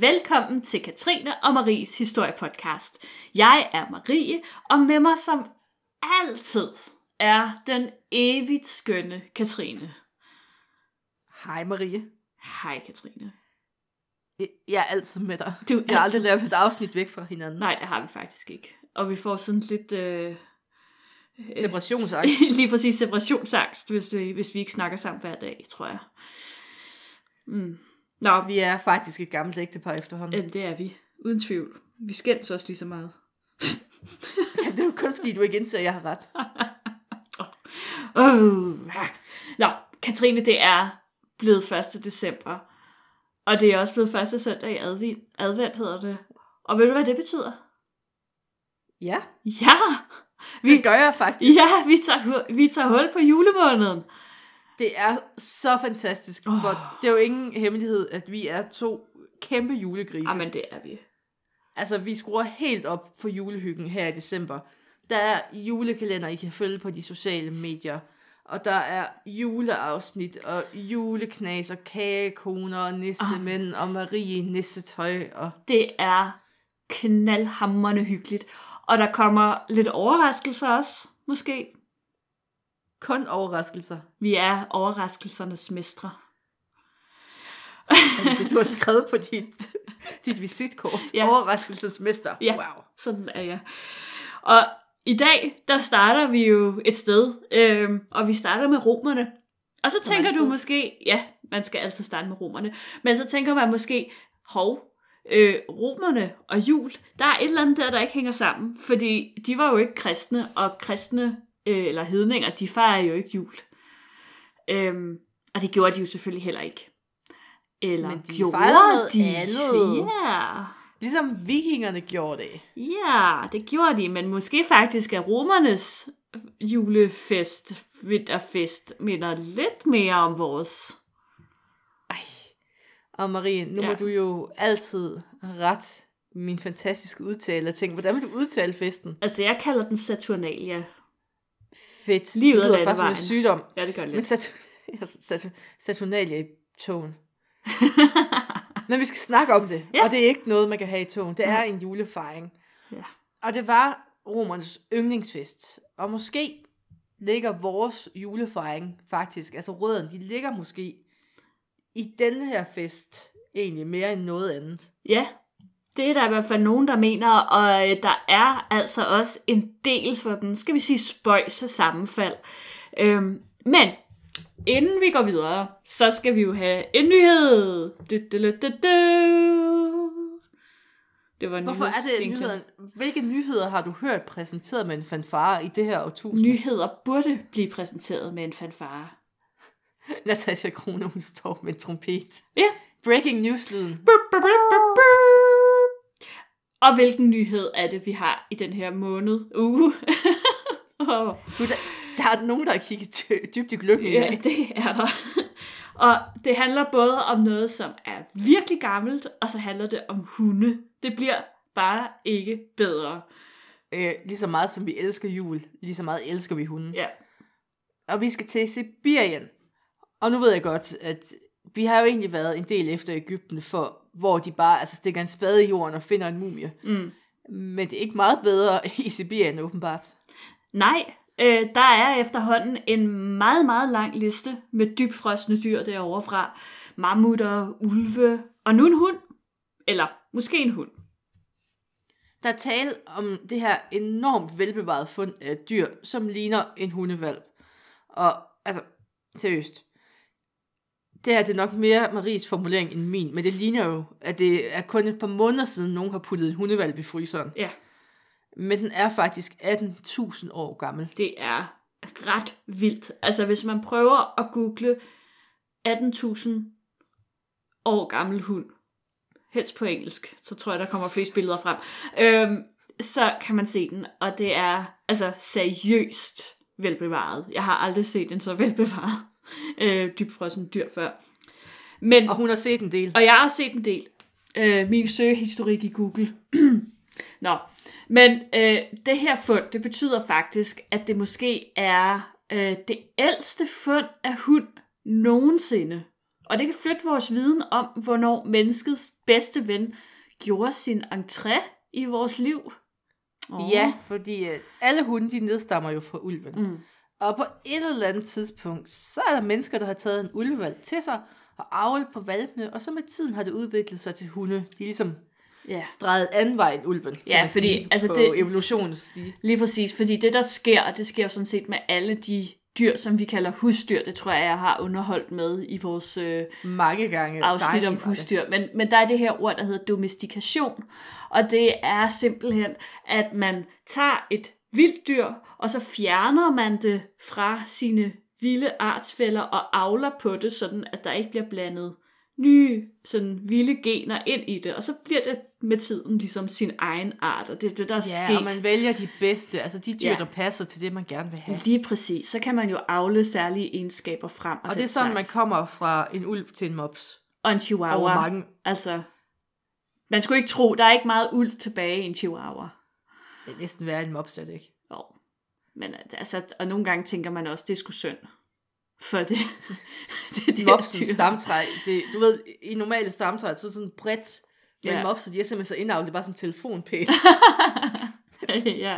Velkommen til Katrine og Maries historiepodcast. Jeg er Marie, og med mig som altid er den evigt skønne Katrine. Hej Marie. Hej Katrine. Jeg- er altid med dig. Du er Jeg har altid- aldrig lavet et afsnit væk fra hinanden. Nej, det har vi faktisk ikke. Og vi får sådan lidt... Øh, Separationsangst. Lige præcis separationsangst, hvis vi, hvis vi ikke snakker sammen hver dag, tror jeg. Mm. Nå, Vi er faktisk et gammelt ægtepar efterhånden. Jamen, det er vi. Uden tvivl. Vi skændes også lige så meget. Ja, det er jo kun fordi, du ikke indser, at jeg har ret. Uh. Nå, Katrine, det er blevet 1. december. Og det er også blevet første søndag i advent, advent hedder det. Og ved du, hvad det betyder? Ja, Ja! Vi, det gør jeg faktisk. ja, vi tager, vi tager hul på julemåneden. Det er så fantastisk, Åh. for det er jo ingen hemmelighed, at vi er to kæmpe julegrise. Jamen, det er vi. Altså, vi skruer helt op for julehyggen her i december. Der er julekalender, I kan følge på de sociale medier. Og der er juleafsnit, og juleknas, og kagekoner, og nissemænd, og Marie nissetøj, og Det er knaldhammerende hyggeligt. Og der kommer lidt overraskelser også, måske. Kun overraskelser. Vi er overraskelsernes mestre. Det du har skrevet på dit, dit visitkort? Ja. Overraskelsesmester. Ja. Wow. Sådan er jeg. Og i dag, der starter vi jo et sted, øhm, og vi starter med romerne. Og så Som tænker du altid. måske, ja, man skal altid starte med romerne, men så tænker man måske, hov, øh, romerne og jul, der er et eller andet der, der ikke hænger sammen, fordi de var jo ikke kristne, og kristne, øh, eller hedninger, de fejrer jo ikke jul. Øhm, og det gjorde de jo selvfølgelig heller ikke. Eller Men de gjorde noget de? andet. Ja. Ligesom vikingerne gjorde det. Ja, det gjorde de, men måske faktisk er romernes julefest, vinterfest, minder lidt mere om vores. Ej. Og Marie, nu ja. må du jo altid ret min fantastiske udtale af ting. Hvordan vil du udtale festen? Altså, jeg kalder den Saturnalia. Fedt. Lige ud det af lyder bare som en landevejen. sygdom. Ja, det gør det Men. Saturn- Saturn- Saturnalia i togen. Men vi skal snakke om det. Ja. Og det er ikke noget, man kan have i togen. Det er en julefejring. Ja. Og det var romernes yndlingsfest. Og måske ligger vores julefejring faktisk, altså røden, de ligger måske i denne her fest egentlig mere end noget andet. Ja, det er der i hvert fald nogen, der mener, og øh, der er altså også en del sådan, skal vi sige, spøjs og sammenfald. Øhm, men inden vi går videre, så skal vi jo have en nyhed. Du, du, du, du, du. Det var en Hvorfor er det nyheder? Hvilke nyheder har du hørt præsenteret med en fanfare i det her årtusind? Nyheder burde blive præsenteret med en fanfare. Natasha Krone, hun står med en trompet. Ja. Breaking news-lyden. Bup, bup, bup, bup. Og hvilken nyhed er det, vi har i den her måned? Uh. oh. Du, der, der er nogen, der har kigget dy- dybt i gløggen Ja, det er der. Og det handler både om noget, som er virkelig gammelt, og så handler det om hunde. Det bliver bare ikke bedre. Øh, lige så meget som vi elsker jul, lige så meget elsker vi hunden. Ja, Og vi skal til Sibirien. Og nu ved jeg godt, at vi har jo egentlig været en del efter Ægypten, for, hvor de bare altså, stikker en spade i jorden og finder en mumie. mm. Men det er ikke meget bedre i Sibirien, åbenbart. Nej, øh, der er efterhånden en meget, meget lang liste med dybfrosne dyr derovre fra. Mammutter, ulve og nu en hund. Eller måske en hund. Der er tale om det her enormt velbevarede fund af dyr, som ligner en hundevalp. Og altså, seriøst. Det her det er nok mere Maries formulering end min, men det ligner jo, at det er kun et par måneder siden, nogen har puttet en hundevalp i fryseren. Ja, Men den er faktisk 18.000 år gammel. det er ret vildt. Altså, hvis man prøver at google 18.000 år gammel hund, helst på engelsk, så tror jeg, der kommer flest billeder frem, øhm, så kan man se den, og det er altså seriøst velbevaret. Jeg har aldrig set en så velbevaret øh, dybfrossen dyr før. Men, Og hun har set en del. og jeg har set en del. Øh, min søgehistorik i Google. Nå, men øh, det her fund, det betyder faktisk, at det måske er øh, det ældste fund af hund nogensinde Og det kan flytte vores viden om, hvornår menneskets bedste ven gjorde sin entré i vores liv. Oh. Ja, fordi øh, alle hunde, de nedstammer jo fra ulven. Mm. Og på et eller andet tidspunkt, så er der mennesker, der har taget en ulvevalg til sig, og avlet på valpene, og så med tiden har det udviklet sig til hunde. De er ligesom Ja, drejet anden vej end ulven, Ja, fordi, sige, altså på det- evolutionens stige. lige præcis. Fordi det, der sker, det sker jo sådan set med alle de dyr, som vi kalder husdyr. Det tror jeg, jeg har underholdt med i vores øh, Mange gange. afsnit om husdyr. Men, men der er det her ord, der hedder domestikation. Og det er simpelthen, at man tager et vildt dyr, og så fjerner man det fra sine vilde artsfælder og avler på det, sådan at der ikke bliver blandet nye sådan vilde gener ind i det, og så bliver det med tiden ligesom sin egen art, og det er det, der er Ja, sket. og man vælger de bedste, altså de dyr, Ja. der passer til det, man gerne vil have. Lige præcis. Så kan man jo afle særlige egenskaber frem. Og, Og det er sådan, man slags. kommer fra en ulv til en mops. Og en chihuahua. Over mange, Altså, man skulle ikke tro, der er ikke meget uld tilbage i en chihuahua. Det er næsten værre en mops, er det ikke? Jo. Men altså, og nogle gange tænker man også, det er sgu synd. For det, det er Mopsens stamtræ, det, du ved, i normale stamtræ, så er det sådan bredt, men Ja. mopser, de er simpelthen så indavlet, det er bare sådan en telefonpæl. ja.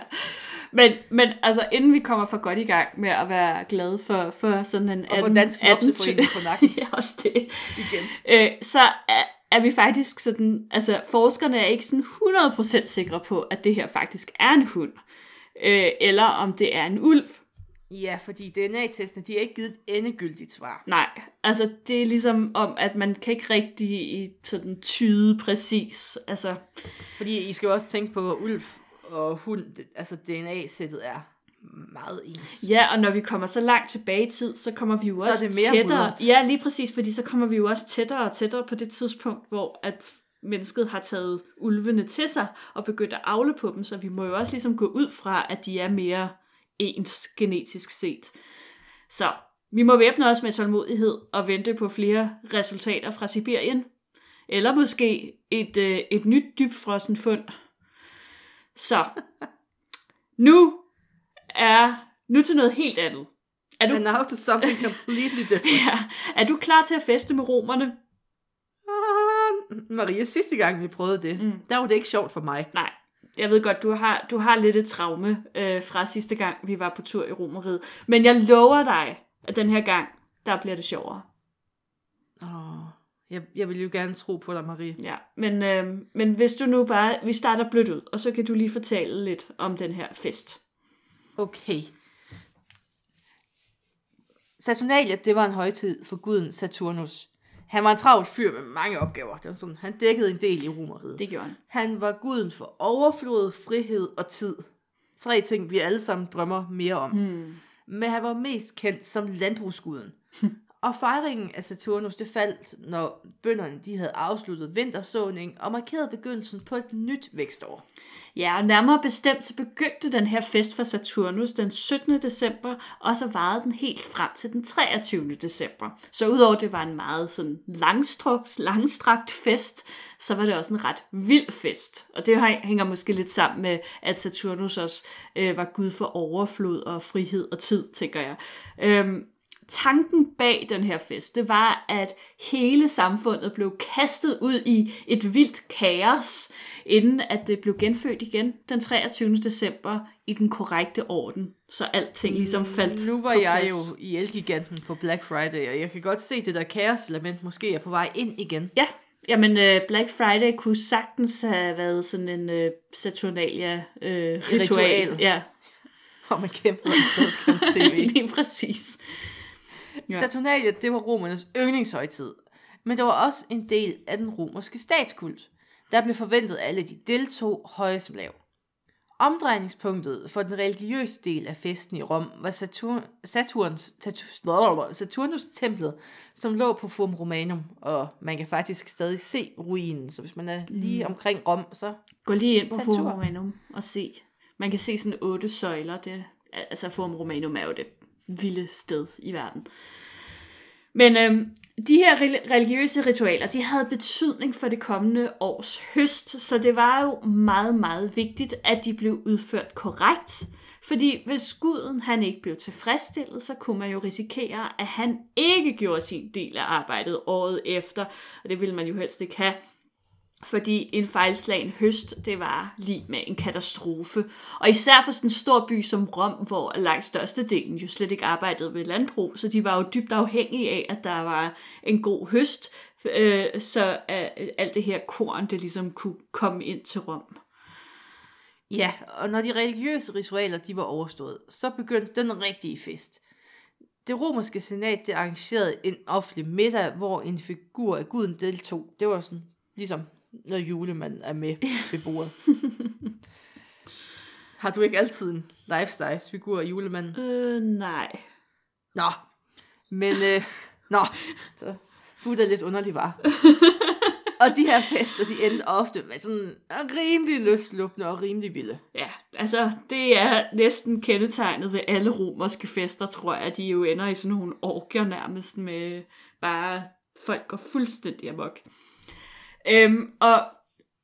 Men, men altså, inden vi kommer for godt i gang med at være glade for, for sådan en Og få Dansk Mopseforening på nakken ja, også det. igen. øh, så er, vi faktisk sådan, altså forskerne er ikke sådan 100% sikre på, at det her faktisk er en hund, øh, eller om det er en ulv. Ja, fordi DNA-testene, de har ikke givet et endegyldigt svar. Nej, altså det er ligesom om, at man kan ikke rigtig sådan tyde præcis, altså Fordi I skal jo også tænke på, at ulv og hund, altså DNA-sættet er meget ens. Ja, og når vi kommer så langt tilbage i tid, så kommer vi jo Så også det mere tættere. mudret. Ja, lige præcis, fordi så kommer vi jo også tættere og tættere på det tidspunkt, hvor at mennesket har taget ulvene til sig og begyndt at afle på dem, så vi må jo også ligesom gå ud fra, at de er mere ens genetisk set. Så vi må væbne os med tålmodighed og vente på flere resultater fra Sibirien. Eller måske et, øh, et nyt dybfrossen fund. Så nu er nu til noget helt andet. Er du, And now to something completely different. ja, er du klar til at feste med romerne? Ah, Maria, sidste gang vi prøvede det, Mm. der var det ikke sjovt for mig. Nej, jeg ved godt, du har, du har lidt et traume øh, fra sidste gang, vi var på tur i Romeriet. Men jeg lover dig, at den her gang, der bliver det sjovere. Oh, jeg, jeg vil jo gerne tro på dig, Marie. Ja, men, øh, men hvis du nu bare, vi starter blødt ud, og så kan du lige fortælle lidt om den her fest. Okay. Saturnalia, det var en højtid for guden Saturnus. Han var en travl fyr med mange opgaver. Det var sådan, han dækkede en del i romeriet. Det gjorde han. Han var guden for overflod, frihed og tid. Tre ting, vi alle sammen drømmer mere om. Hmm. Men han var mest kendt som landbrugsguden. og fejringen af Saturnus, det faldt, når bønderne de havde afsluttet vintersåning og markeret begyndelsen på et nyt vækstår. Ja, og nærmere bestemt så begyndte den her fest for Saturnus den 17. december, og så varede den helt frem til den 23. december. Så udover det var en meget sådan langstrukt, langstrakt fest, så var det også en ret vild fest. Og det hænger måske lidt sammen med, at Saturnus også øh, var gud for overflod og frihed og tid, tænker jeg. Øhm, tanken bag den her fest, det var, at hele samfundet blev kastet ud i et vildt kaos, inden at det blev genfødt igen den 23. december i den korrekte orden. Så alting ligesom faldt Nu var på jeg plads. jo i Elgiganten på Black Friday, og jeg kan godt se det der kaos-element måske er på vej ind igen. Ja, jamen uh, Black Friday kunne sagtens have været sådan en uh, Saturnalia-ritual. Uh, ritual. Ritual. Ja, Hvor man kæmper i fladskærms tv. lige præcis. Ja. Saturnalia, det var romernes yndlingshøjtid. Men det var også en del af den romerske statskult. Der blev forventet, at alle de deltog, høje som lav. Omdrejningspunktet for den religiøse del af festen i Rom var Saturn, Saturns, tatu- Saturnus templet, som lå på Forum Romanum, og man kan faktisk stadig se ruinen, så hvis man er lige omkring Rom, så Gå lige ind på Forum. Romanum og se. Man kan se sådan otte søjler. Det, altså Forum Romanum er jo det vilde sted i verden. Men øhm, de her religiøse ritualer, de havde betydning for det kommende års høst, så det var jo meget, meget vigtigt, at de blev udført korrekt, Fordi hvis guden han ikke blev tilfredsstillet, så kunne man jo risikere, at han ikke gjorde sin del af arbejdet året efter. Og det ville man jo helst ikke have. Fordi en fejlslagen høst, det var lige med en katastrofe. Og især for sådan en stor by som Rom, hvor langt størstedelen jo slet ikke arbejdede med landbrug, så de var jo dybt afhængige af, at der var en god høst, øh, så øh, alt det her korn, det ligesom kunne komme ind til Rom. Ja, og når de religiøse ritualer de var overstået, så begyndte den rigtige fest. Det romerske senat det arrangerede en offentlig middag, hvor en figur af guden deltog. Det var sådan ligesom når julemanden er med ved bordet. Har du ikke altid en lifestyle-figur af julemanden? Øh, nej. Nå, men øh, nå, så du er da lidt underlig, var. og de her fester, de endte ofte med sådan rimelig løsluppende og rimelig vilde. Ja, altså det er næsten kendetegnet ved alle romerske fester, tror jeg. De jo ender i sådan nogle orker nærmest med bare folk går fuldstændig amok. Øhm, og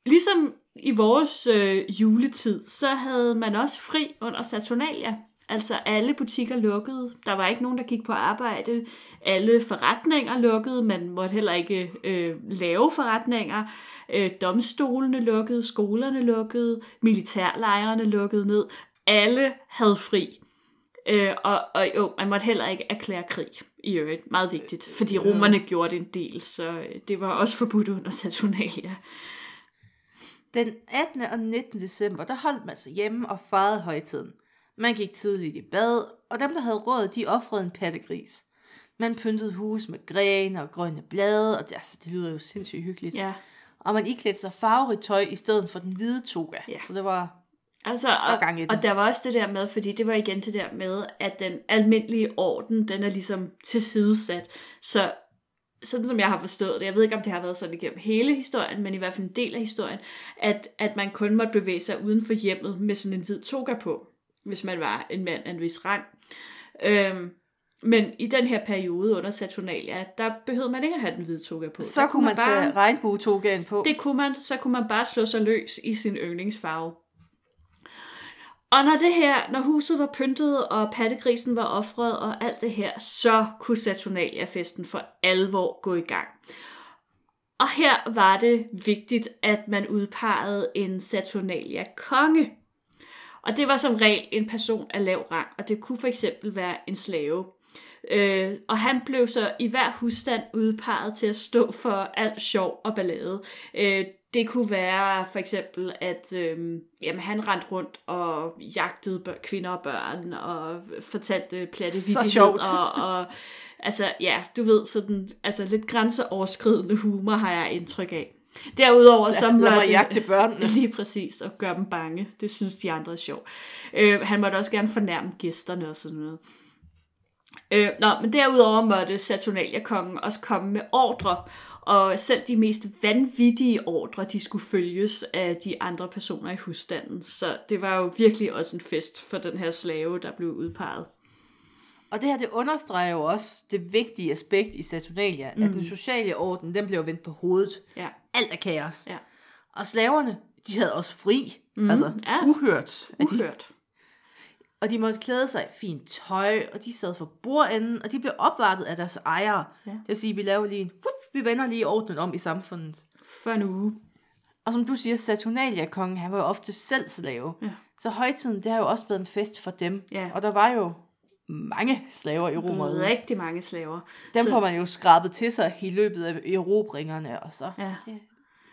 ligesom i vores øh, juletid, så havde man også fri under Saturnalia. Altså alle butikker lukkede. Der var ikke nogen, der gik på arbejde. Alle forretninger lukkede. Man måtte heller ikke øh, lave forretninger. Øh, domstolene lukkede. Skolerne lukkede. Militærlejrene lukkede ned. Alle havde fri. Øh, og, og jo, man måtte heller ikke erklære krig i øvrigt. Meget vigtigt. Fordi romerne gjorde det en del, så øh, det var også forbudt under Saturnalia. Den 18. og 19. december, der holdt man sig hjemme og fejrede højtiden. Man gik tidligt i bad, og dem, der havde råd, de offrede en pattegris. Man pyntede hus med grene og grønne blade, og det, altså, det lyder jo sindssygt hyggeligt. Ja. Og man iklædte sig farverigt tøj i stedet for den hvide toga. Ja. Så det var Altså, og, og, gang i den. og der var også det der med, fordi det var igen det der med, at den almindelige orden, den er ligesom tilsidesat. Så sådan som jeg har forstået det, jeg ved ikke om det har været sådan igennem hele historien, men i hvert fald en del af historien, at, at man kun måtte bevæge sig uden for hjemmet med sådan en hvid toga på, hvis man var en mand af en vis rang. Øhm, men i den her periode under Saturnalia, der behøvede man ikke at have den hvide toga på. så Der kunne man tage regnbue-togaen på. det kunne man, så kunne man bare slå sig løs i sin yndlingsfarve. Og når det her, når huset var pyntet, og pattegrisen var offret, og alt det her, så kunne Saturnalia-festen for alvor gå i gang. Og her var det vigtigt, at man udpegede en Saturnalia-konge. Og det var som regel en person af lav rang, og det kunne for eksempel være en slave. Øh, og han blev så i hver husstand udpeget til at stå for alt sjov og ballade. Øh, det kunne være for eksempel, at øh, jamen, han rendte rundt og jagtede bør- kvinder og børn, og fortalte platte vittigheder, og, og altså, ja, du ved, sådan, altså lidt grænseoverskridende humor har jeg indtryk af. Derudover så lad mig måtte- jagte børnene. Lige præcis, og gøre dem bange. Det synes de andre er sjovt. Øh, han måtte også gerne fornærme gæsterne og sådan noget. Øh, nå, men derudover måtte Saturnalia-kongen også komme med ordre, og selv de mest vanvittige ordre, de skulle følges af de andre personer i husstanden. Så det var jo virkelig også en fest for den her slave, der blev udpeget. Og det her, det understreger jo også det vigtige aspekt i Saturnalia, mm. at den sociale orden, den blev vendt på hovedet. Ja. Alt er kaos. Ja. Og slaverne, de havde også fri. Mm. Altså, Ja. uhørt. at De, Uhørt. Og de måtte klæde sig i fint tøj, og de sad for bordenden, og de blev opvartet af deres ejere. Ja. Det vil sige, vi laver lige en, whoop, vi vender lige ordenen om i samfundet. For en uge. Og som du siger, Saturnalia-kongen, han var jo ofte selv slave. Ja. Så højtiden, det har jo også været en fest for dem. Ja. Og der var jo mange slaver i Romeriet. Rigtig mange slaver. Dem Så- får man jo skrabet til sig i løbet af erobringerne, og så Ja. det,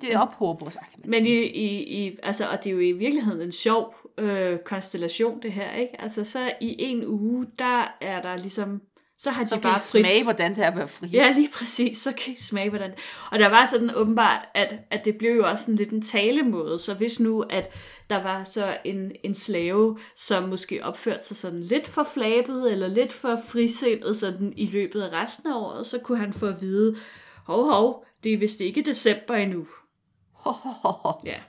det ophober sig, kan man Men sige. i, i, i, altså, og det er jo i virkeligheden en sjov øh, konstellation, det her, ikke? Altså, så i en uge, der er der ligesom, så har de så kan bare I smage, hvordan det er at være fri. Ja, lige præcis, så kan I smage, hvordan... Og der var sådan åbenbart, at, at det blev jo også sådan lidt en talemåde, så hvis nu, at der var så en, en slave, som måske opførte sig sådan lidt for flabet, eller lidt for frisindet sådan i løbet af resten af året, så kunne han få at vide, hov, hov, det er vist ikke december endnu. Ja,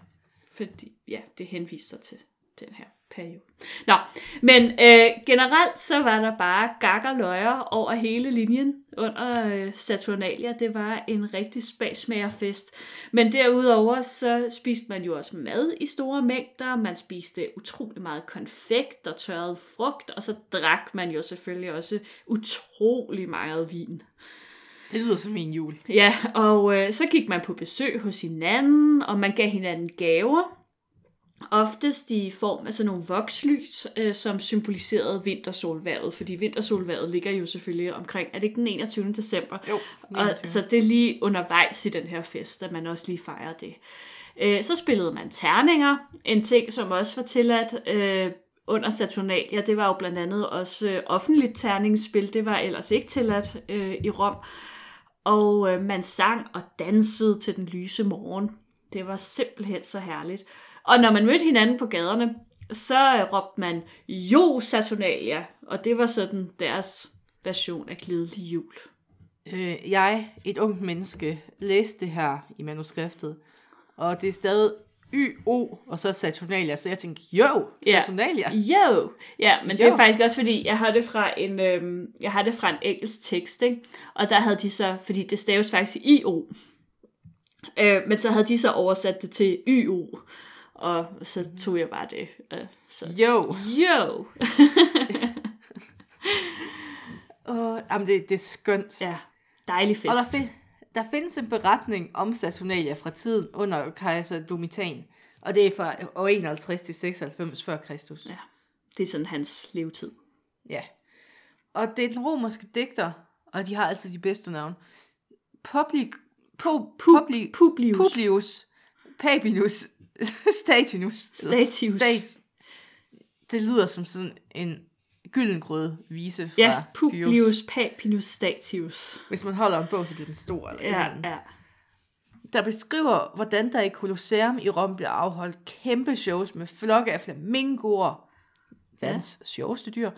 fordi, ja, det henviser sig til den her periode. Nå, men øh, generelt så var der bare gak og løjer over hele linjen under øh, Saturnalia. Det var en rigtig spasmagerfest. Men derudover så spiste man jo også mad i store mængder. Man spiste utrolig meget konfekt og tørret frugt, og så drak man jo selvfølgelig også utrolig meget vin. Det lyder som en jul. Ja, og øh, så gik man på besøg hos hinanden, og man gav hinanden gaver. Oftest i form af sådan nogle vokslys, øh, som symboliserede vintersolværet, fordi vintersolværet ligger jo selvfølgelig omkring, er det ikke den 21. december? Jo, Og, 29. så det er lige undervejs i den her fest, at man også lige fejrer det. Øh, så spillede man terninger, en ting, som også var tilladt øh, under Saturnalia. Det var jo blandt andet også øh, offentligt terningsspil, det var ellers ikke tilladt øh, i Rom. Og øh, man sang og dansede til den lyse morgen. Det var simpelthen så herligt. Og når man mødte hinanden på gaderne, så øh, råbte man, jo Saturnalia, og det var sådan deres version af glædelig jul. Øh, jeg, et ungt menneske, læste det her i manuskriptet, og det er stadig Y-O, og så Saturnalia, så jeg tænkte, jo, Ja. Saturnalia. Jo! Ja, men jo. det er faktisk også fordi, jeg har det fra en, øhm, jeg har det fra en engelsk tekst, ikke? og der havde de så, fordi det staves faktisk i IO, øh, men så havde de så oversat det til YO, og så tog jeg bare det. Øh, så. Jo. Jo! Og, jamen, det, det er skønt. Ja, dejlig fest. Og der, der findes en beretning om Saturnalia fra tiden under kejser Domitian, og det er fra år 51 til 96 før Kristus. Ja, det er sådan hans levetid. Ja. Og det er den romerske digter, og de har altid de bedste navne. Public, po, publi, Publius. Publius Papinus Statinus. Statius. Stat. Det lyder som sådan en gyldengrød vise fra Ja. Publius Papinus Statius. Hvis man holder en bog, så bliver den stor. Eller et eller Ja, andet. ja. der beskriver, hvordan der i Colosseum i Rom bliver afholdt kæmpe shows med flokke af flamingoer, verdens sjoveste dyr,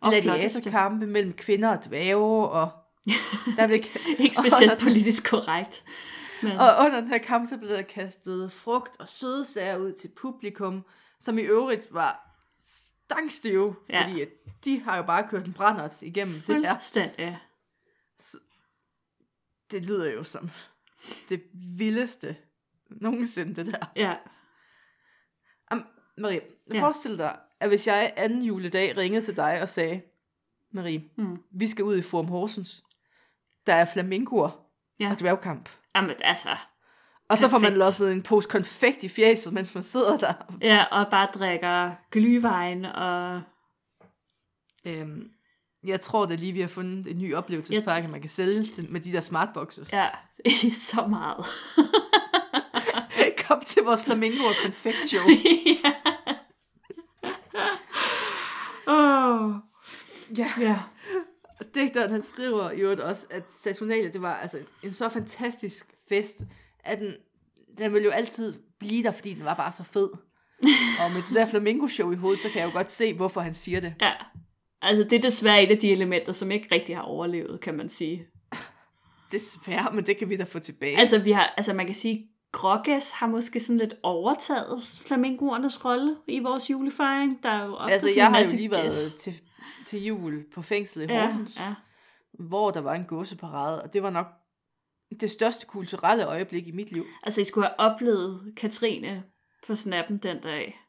Og gladiatorkampe mellem kvinder og dvæve, og der blev, Ikke specielt politisk korrekt. Men, og under den her kamp, så blev der kastet frugt og sødsager ud til publikum, som i øvrigt var stangstive, Ja. fordi at de har jo bare kørt en brændert igennem det her. fuldstændig. Det lyder jo som det vildeste nogensinde, det der. Ja. Am, Marie, ja. forestil dig, at hvis jeg anden juledag ringede til dig og sagde, Marie, Mm. vi skal ud i Forum Horsens. Der er flamingoer Ja. og dværgkamp. Jamen, altså, Og så får man losset en pose konfekt i fjeset, mens man sidder der. ja, og bare drikker glyvejen og... Øhm, jeg tror da lige, vi har fundet en ny oplevelsespakke, man kan sælge til, med de der smartboxes. Ja, så meget. Kom til vores flamingo og konfekt show. ja. Åh, ja. ja. Og digteren han skriver øvrigt også, at Saturnalia, det var altså en så fantastisk fest, at den, den ville jo altid blive der, fordi den var bare så fed. og med det der flamingo-show i hovedet, så kan jeg jo godt se, hvorfor han siger det. Ja. Altså, det er desværre et af de elementer, som ikke rigtig har overlevet, kan man sige. Desværre, men det kan vi da få tilbage. Altså, vi har, altså man kan sige, Grogges har måske sådan lidt overtaget flamingoernes rolle i vores julefejring. Der er jo ofte altså jeg har jo lige været gæs. til, til jul på fængslet i Ja, Horsens, ja. hvor der var en gåseparade, og det var nok det største kulturelle øjeblik i mit liv. Altså, I skulle have oplevet Katrine på snappen den dag.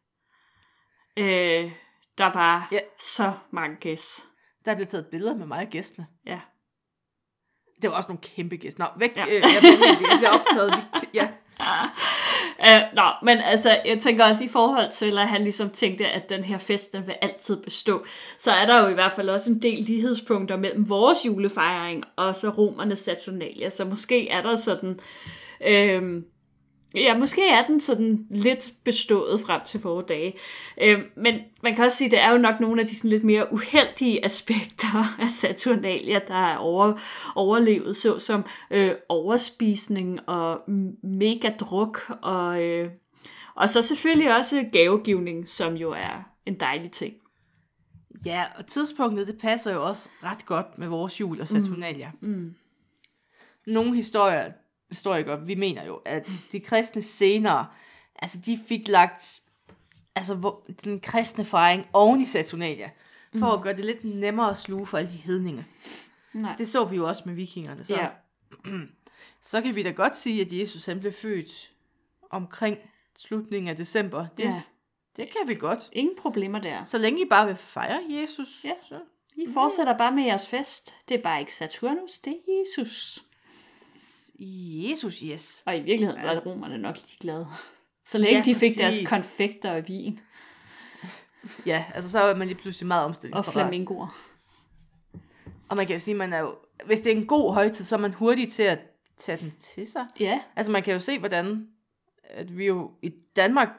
Øh, der var Ja. så mange gæs. Der blev taget billeder med mig og gæstene. Ja. Det var også nogle kæmpe gæster. Nå, væk. Ja. Øh, jeg, bliver, jeg optaget. Vi, ja. Uh, nå, men altså, jeg tænker også i forhold til, at han ligesom tænkte, at den her fest, den vil altid bestå, så er der jo i hvert fald også en del lighedspunkter mellem vores julefejring og så romernes Saturnalia, så måske er der sådan, øhm, ja, måske er den sådan lidt bestået frem til vore dage. Øhm, men man kan også sige, at det er jo nok nogle af de sådan lidt mere uheldige aspekter af Saturnalia, der er over, overlevet, såsom øh, overspisning og mega druk, og, øh, og så selvfølgelig også gavegivning, som jo er en dejlig ting. ja, og tidspunktet, det passer jo også ret godt med vores jul og Saturnalia. Mm. Nogle historier, historikere, vi mener jo, at de kristne senere, altså de fik lagt altså, hvor, den kristne fejring oven i Saturnalia, for at gøre det lidt nemmere at sluge for alle de hedninge. Nej. Det så vi jo også med vikingerne. Så, ja. så kan vi da godt sige, at Jesus han blev født omkring slutningen af december. Det, ja. det kan vi godt. Ingen problemer der. Så længe I bare vil fejre Jesus. Ja. Så. I fortsætter bare med jeres fest. Det er bare ikke Saturnus, det er Jesus. Jesus, yes. Og i virkeligheden var romerne nok de glade. Så længe Ja, de fik præcis. deres konfekter og vin Ja, altså så er man lige pludselig meget og omstillingsparat. flamingoer. Og man kan jo sige, man er jo, hvis det er en god højtid, så er man hurtig til at tage den til sig. Ja, Altså man kan jo se, hvordan at vi jo i Danmark,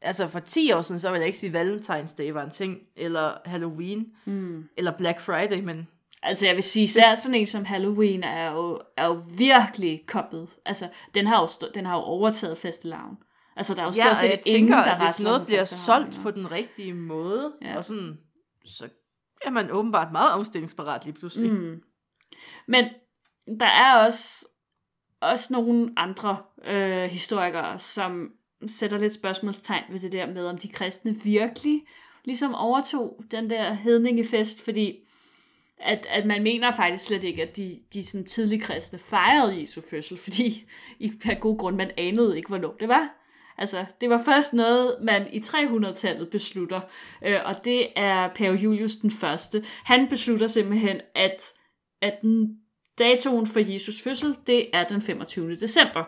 altså for 10 år siden, så vil jeg ikke sige, at Valentine's Day var en ting, eller Halloween, mm. eller Black Friday, men altså jeg vil sige, især sådan en som Halloween er jo, er jo virkelig koblet. Altså, den har jo, stå, den har jo overtaget fastelavn. Altså, der er jo ja, stort set jeg ingen, tænker, der at hvis noget bliver solgt på den rigtige måde, ja. og sådan, så er man åbenbart meget omstillingsparat lige pludselig. Mm. Men der er også, også nogle andre øh, historikere, som sætter lidt spørgsmålstegn ved det der med, om de kristne virkelig ligesom overtog den der hedningefest, fordi at, at man mener faktisk slet ikke, at de, de sådan tidlige kristne fejrede Jesu fødsel, fordi i per god grund, man anede ikke, hvornår det var. Altså, det var først noget, man i 300-tallet beslutter, øh, og det er Pave Julius den første. Han beslutter simpelthen, at, at den- datoen for Jesus fødsel, det er den 25. december.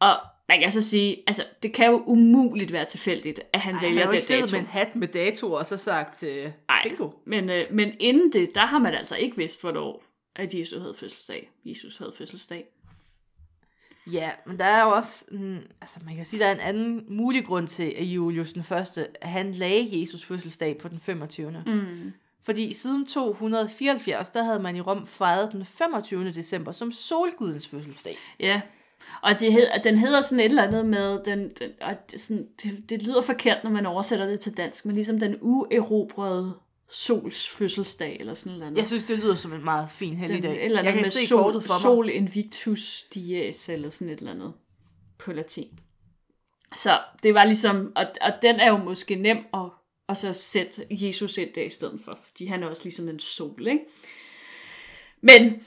Og man kan så sige, altså, det kan jo umuligt være tilfældigt, at han Ej, han vælger har jo den ikke siddet dato. med en hat med datoer, og så sagt, øh, Ej, bingo. men, øh, men inden det, der har man altså ikke vidst, hvornår at Jesus havde fødselsdag. Jesus havde fødselsdag. Ja, men der er jo også, mm, altså man kan sige, der er en anden mulig grund til, at Julius den første, han lagde Jesus fødselsdag på den 25. Mm. Fordi siden 274, der havde man i Rom fejret den 25. december som solgudens fødselsdag. Ja, og det hed, den hedder sådan et eller andet med, den, den, og det, sådan, det, det lyder forkert, når man oversætter det til dansk, men ligesom den uerobrede sols fødselsdag, eller sådan noget. Jeg synes, det lyder som en meget fin den, helligdag. et eller Jeg andet kan med se sol, for mig. sol invictus dies, eller sådan et eller andet på latin. Så det var ligesom, og, og den er jo måske nem at, at så sætte Jesus ind der i stedet for, fordi han er også ligesom en sol, ikke? Men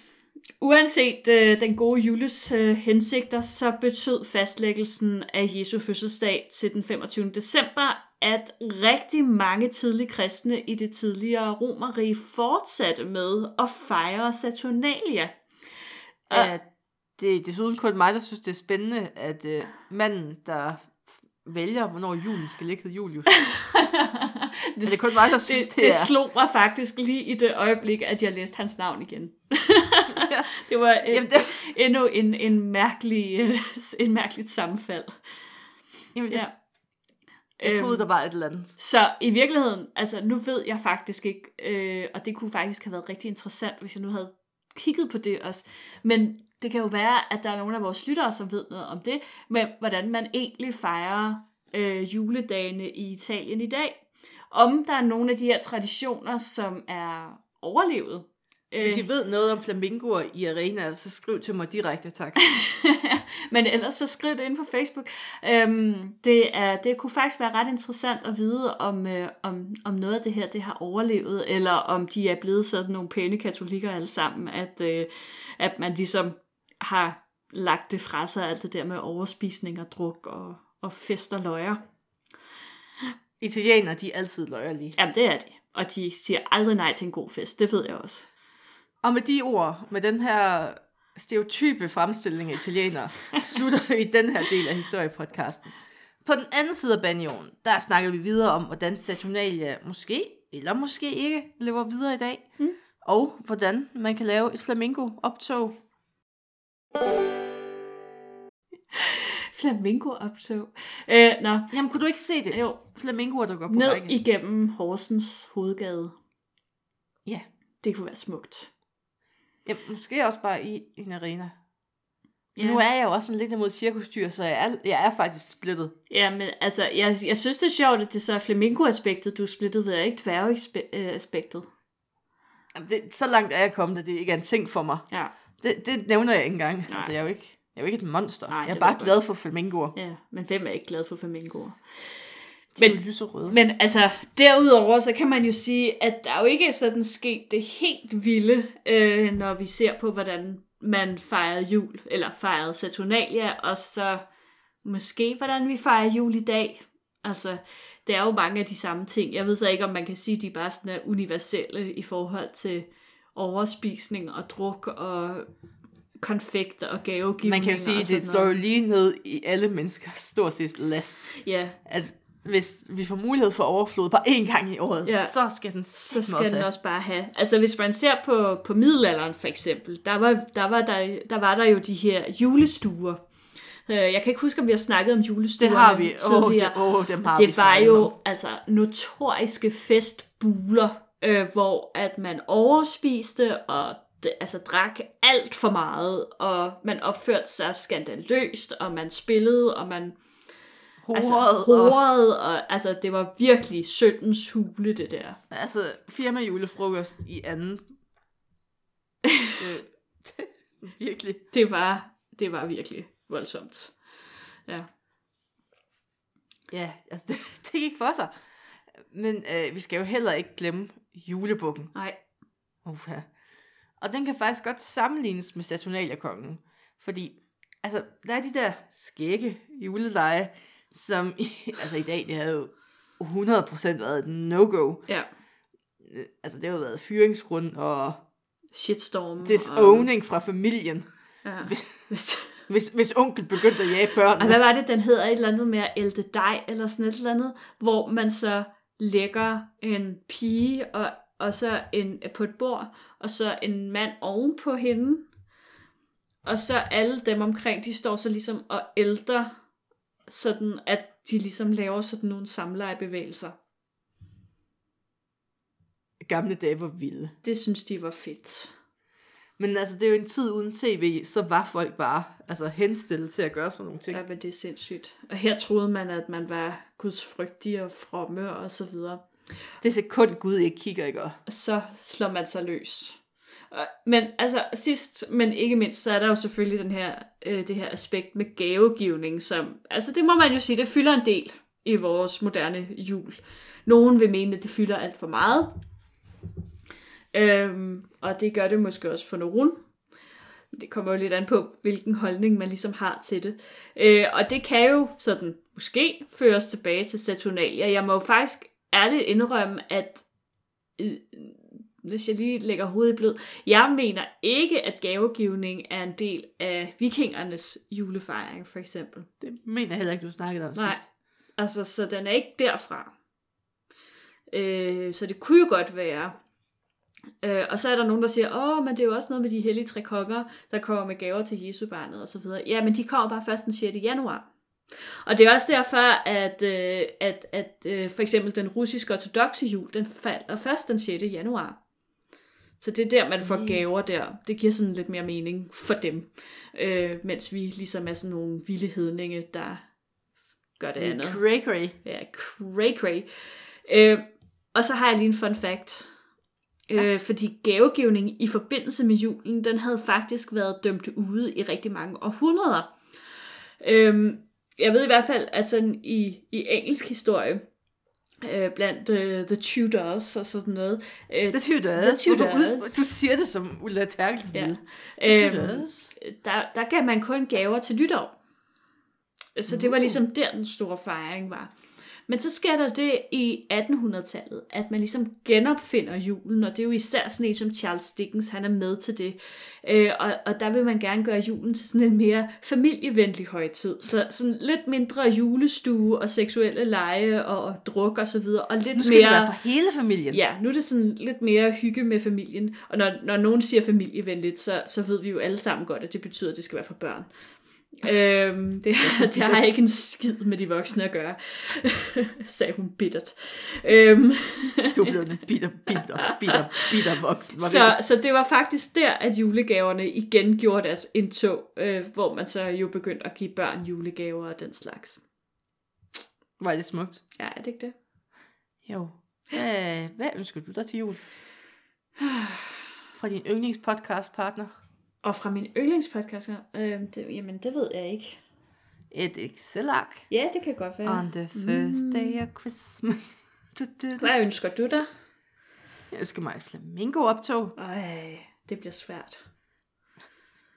uanset øh, den gode Julius øh, hensigter, så betød fastlæggelsen af Jesu fødselsdag til den 25. december, at rigtig mange tidlige kristne i det tidligere romerige fortsatte med at fejre Saturnalia. Ja, det er desuden kun mig, der synes, det er spændende, at øh, manden, der vælger, hvornår julen skal ligge, hedder Julius. det, Er det kun mig, der synes, det, det, det slog mig faktisk lige i det øjeblik, at jeg læste hans navn igen. Det var en, Jamen, det, endnu en, en mærkelig, øh, en mærkeligt sammenfald. jamen, det, Ja. jeg troede, Øhm, der var et eller andet. Så i virkeligheden, altså nu ved jeg faktisk ikke, øh, og det kunne faktisk have været rigtig interessant, hvis jeg nu havde kigget på det også. Men det kan jo være, at der er nogle af vores lyttere, som ved noget om det, men hvordan man egentlig fejrer øh, juledagene i Italien i dag. Om der er nogle af de her traditioner, som er overlevet. Hvis Øh, I ved noget om flamingoer i arena, så skriv til mig direkte, tak. Men ellers så skriv det ind på Facebook. Øhm, det, er, det kunne faktisk være ret interessant at vide, om, øh, om, om noget af det her det har overlevet, eller om de er blevet sådan nogle pæne katolikker alle sammen, at, øh, at man ligesom har lagt det fra sig, alt det der med overspisning og druk og, og fest og løjer. Italienere, de er altid løjerlige. Jamen det er de. Og de siger aldrig nej til en god fest, det ved jeg også. Og med de ord, med den her stereotype fremstilling af italienere, slutter vi den her del af historiepodcasten. På den anden side af banjonen, der snakker vi videre om, hvordan Saturnalia måske, eller måske ikke, lever videre i dag. Mm. Og hvordan man kan lave et flamingo-optog. Flamingo-optog. Øh, nå, Jamen, kunne du ikke se det? jo, Flamingoer, der går på ned række. igennem Horsens hovedgade. Ja. Det kunne være smukt. Ja, måske også bare i en arena. Ja. Nu er jeg jo også sådan lidt imod cirkusdyr, så jeg er, jeg er faktisk splittet. Ja, men altså, jeg, jeg synes, det er sjovt, at det så er flamingo-aspektet, du er splittet ved, og ikke dværge-aspektet. Jamen, det, så langt er jeg kommet, at det ikke er en ting for mig. Ja, Det, det nævner jeg ikke engang. Nej. Altså, jeg er jo ikke, jeg er jo ikke et monster. Nej, jeg er bare glad for flamingoer. ja, men hvem er ikke glad for flamingoer? Er Men- lyserøde. Men altså, derudover, så kan man jo sige, at der er jo ikke sådan sket det helt vilde, øh, når vi ser på, hvordan man fejrede jul, eller fejrede Saturnalia, og så måske, hvordan vi fejrer jul i dag. Altså, det er jo mange af de samme ting. Jeg ved så ikke, om man kan sige, at de bare sådan er universelle i forhold til overspisning og druk og konfekter og gavegivning. Man kan jo sige, at det slår jo lige ned i alle menneskers stort set last. Ja, At hvis vi får mulighed for overflod bare én gang i året, Ja. så skal den så skal også den også bare have. Altså hvis man ser på, på middelalderen for eksempel, der var der, var der, der var der jo de her julestuer. Øh, Jeg kan ikke huske, om vi har snakket om julestuer Det har vi. Åh, oh, tidligere. det, oh, dem har vi det var snakket jo om. altså notoriske festbuler, øh, hvor at man overspiste og altså drak alt for meget, og man opførte sig skandaløst, og man spillede, og man altså, Horet og, og altså det var virkelig syndens hule, det der. altså firma julefrokost i anden. øh, virkelig. Det var, det var virkelig voldsomt. Ja. Ja, altså det, det gik for sig. Men øh, vi skal jo heller ikke glemme julebukken. Nej, Uha. Og den kan faktisk godt sammenlignes med Saturnalia-kongen. Fordi, altså, der er de der skægge juleleje, som altså i dag, det har jo 100% været et no-go. ja. Øh, Altså, det har jo været fyringsgrund og Shitstorm. og, disowning fra familien. ja. Hvis, hvis, hvis onkel begyndte at jage børnene. Og hvad var det, den hedder? Et eller andet med at ælte dej, eller sådan et eller andet, hvor man så lægger en pige og, og så en på et bord, og så en mand oven på hende. Og så alle dem omkring, de står så ligesom og ælter, sådan at de ligesom laver sådan nogle samlejebevægelser. Gamle dage var vilde. Det synes de var fedt. Men altså, det er jo en tid uden tv, så var folk bare altså, henstillet til at gøre sådan nogle ting. Ja, men det er sindssygt. Og her troede man, at man var gudsfrygtig og fromme og så videre. Det sekund Gud ikke kigger, ikke? Og så slår man sig løs. Men altså sidst, men ikke mindst, så er der jo selvfølgelig den her, øh, det her aspekt med gavegivning, som, altså det må man jo sige, det fylder en del i vores moderne jul. Nogen vil mene, at det fylder alt for meget. Øhm, og det gør det måske også for nogen. Det kommer jo lidt an på, hvilken holdning man ligesom har til det. Øh, og det kan jo sådan måske føres tilbage til Saturnalia. Jeg må jo faktisk ærligt indrømme, at hvis jeg lige lægger hovedet i blød, jeg mener ikke, at gavegivning er en del af vikingernes julefejring, for eksempel. Det mener jeg heller ikke, du snakkede om Nej. sidst. Altså, så den er ikke derfra. Øh, så det kunne jo godt være. Øh, og så er der nogen, der siger, åh, men det er jo også noget med de hellige tre konger, der kommer med gaver til Jesu barnet og så videre. Ja, men de kommer bare først den 6. januar. Og det er også derfor, at, øh, at, at øh, for eksempel den russiske ortodoxe jul, den falder først den 6. januar. Så det er der, man får Mm. gaver der. Det giver sådan lidt mere mening for dem. Øh, mens vi ligesom er sådan nogle vilde hedninge, der gør det andet. Cray cray. Ja, cray cray. Øh, og så har jeg lige en fun fact. Øh, fordi gavegivning i forbindelse med julen, den havde faktisk været dømt ude i rigtig mange århundreder. Øh, jeg ved i hvert fald, at sådan i, i engelsk historie, øh, blandt øh, The Tudors og sådan noget, øh, The Tudors. The Tudors. Ud- Du siger det som Ulla Terkelsen. Ja. The Øhm, der, der gav man kun gaver til nytår. Så det var ligesom der, den store fejring var. Men så sker der det i 1800-tallet, at man ligesom genopfinder julen, og det er jo især sådan en som Charles Dickens, han er med til det. Øh, og, og der vil man gerne gøre julen til sådan en mere familievenlig højtid. Så sådan lidt mindre julestue og seksuelle lege og, og druk og så videre, og lidt Nu skal mere... det være for hele familien. Ja, nu er det sådan lidt mere hygge med familien. Og når, når nogen siger familievenligt, så, så ved vi jo alle sammen godt, at det betyder, at det skal være for børn. Øhm, det, det har ikke en skid med de voksne at gøre, sagde hun bittert. Øhm, Du blev en bitter, bitter, bitter, bitter voksen. Var så, så det var faktisk der, at julegaverne igen gjorde deres indtog, øh, hvor man så jo begyndte at give børn julegaver og den slags. Var det smukt? Ja, er det ikke det? Jo. Hvad, hvad ønsker du dig til jul? Fra din yndlingspodcast partner? Og fra min yndlingspodcast, øh, det, jamen det ved jeg ikke. et Excel-ark. Ja, det kan godt være. On the first day of Christmas. Du, du, du. Hvad ønsker du dig? Jeg ønsker mig et flamingo-optog. Ej, det bliver svært.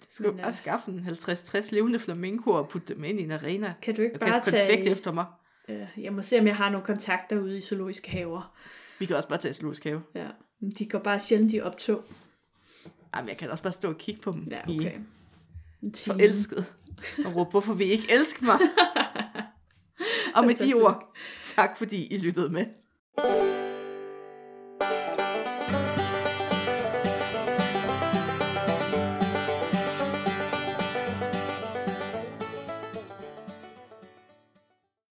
Det skulle Men, øh, skaffe en 50-60 levende flamingoer og putte dem ind i en arena. Kan du ikke Og bare tage... efter mig. Øh, jeg må se, om jeg har nogle kontakter ude i zoologiske haver. Vi kan også bare tage zoologisk have. Ja. De går bare sjældent i optog. Jamen, jeg kan også bare stå og kigge på dem. Ja, okay. Forelsket. Og råbe, hvorfor vil I ikke elske mig? og med de Fantastisk. ord, tak fordi I lyttede med.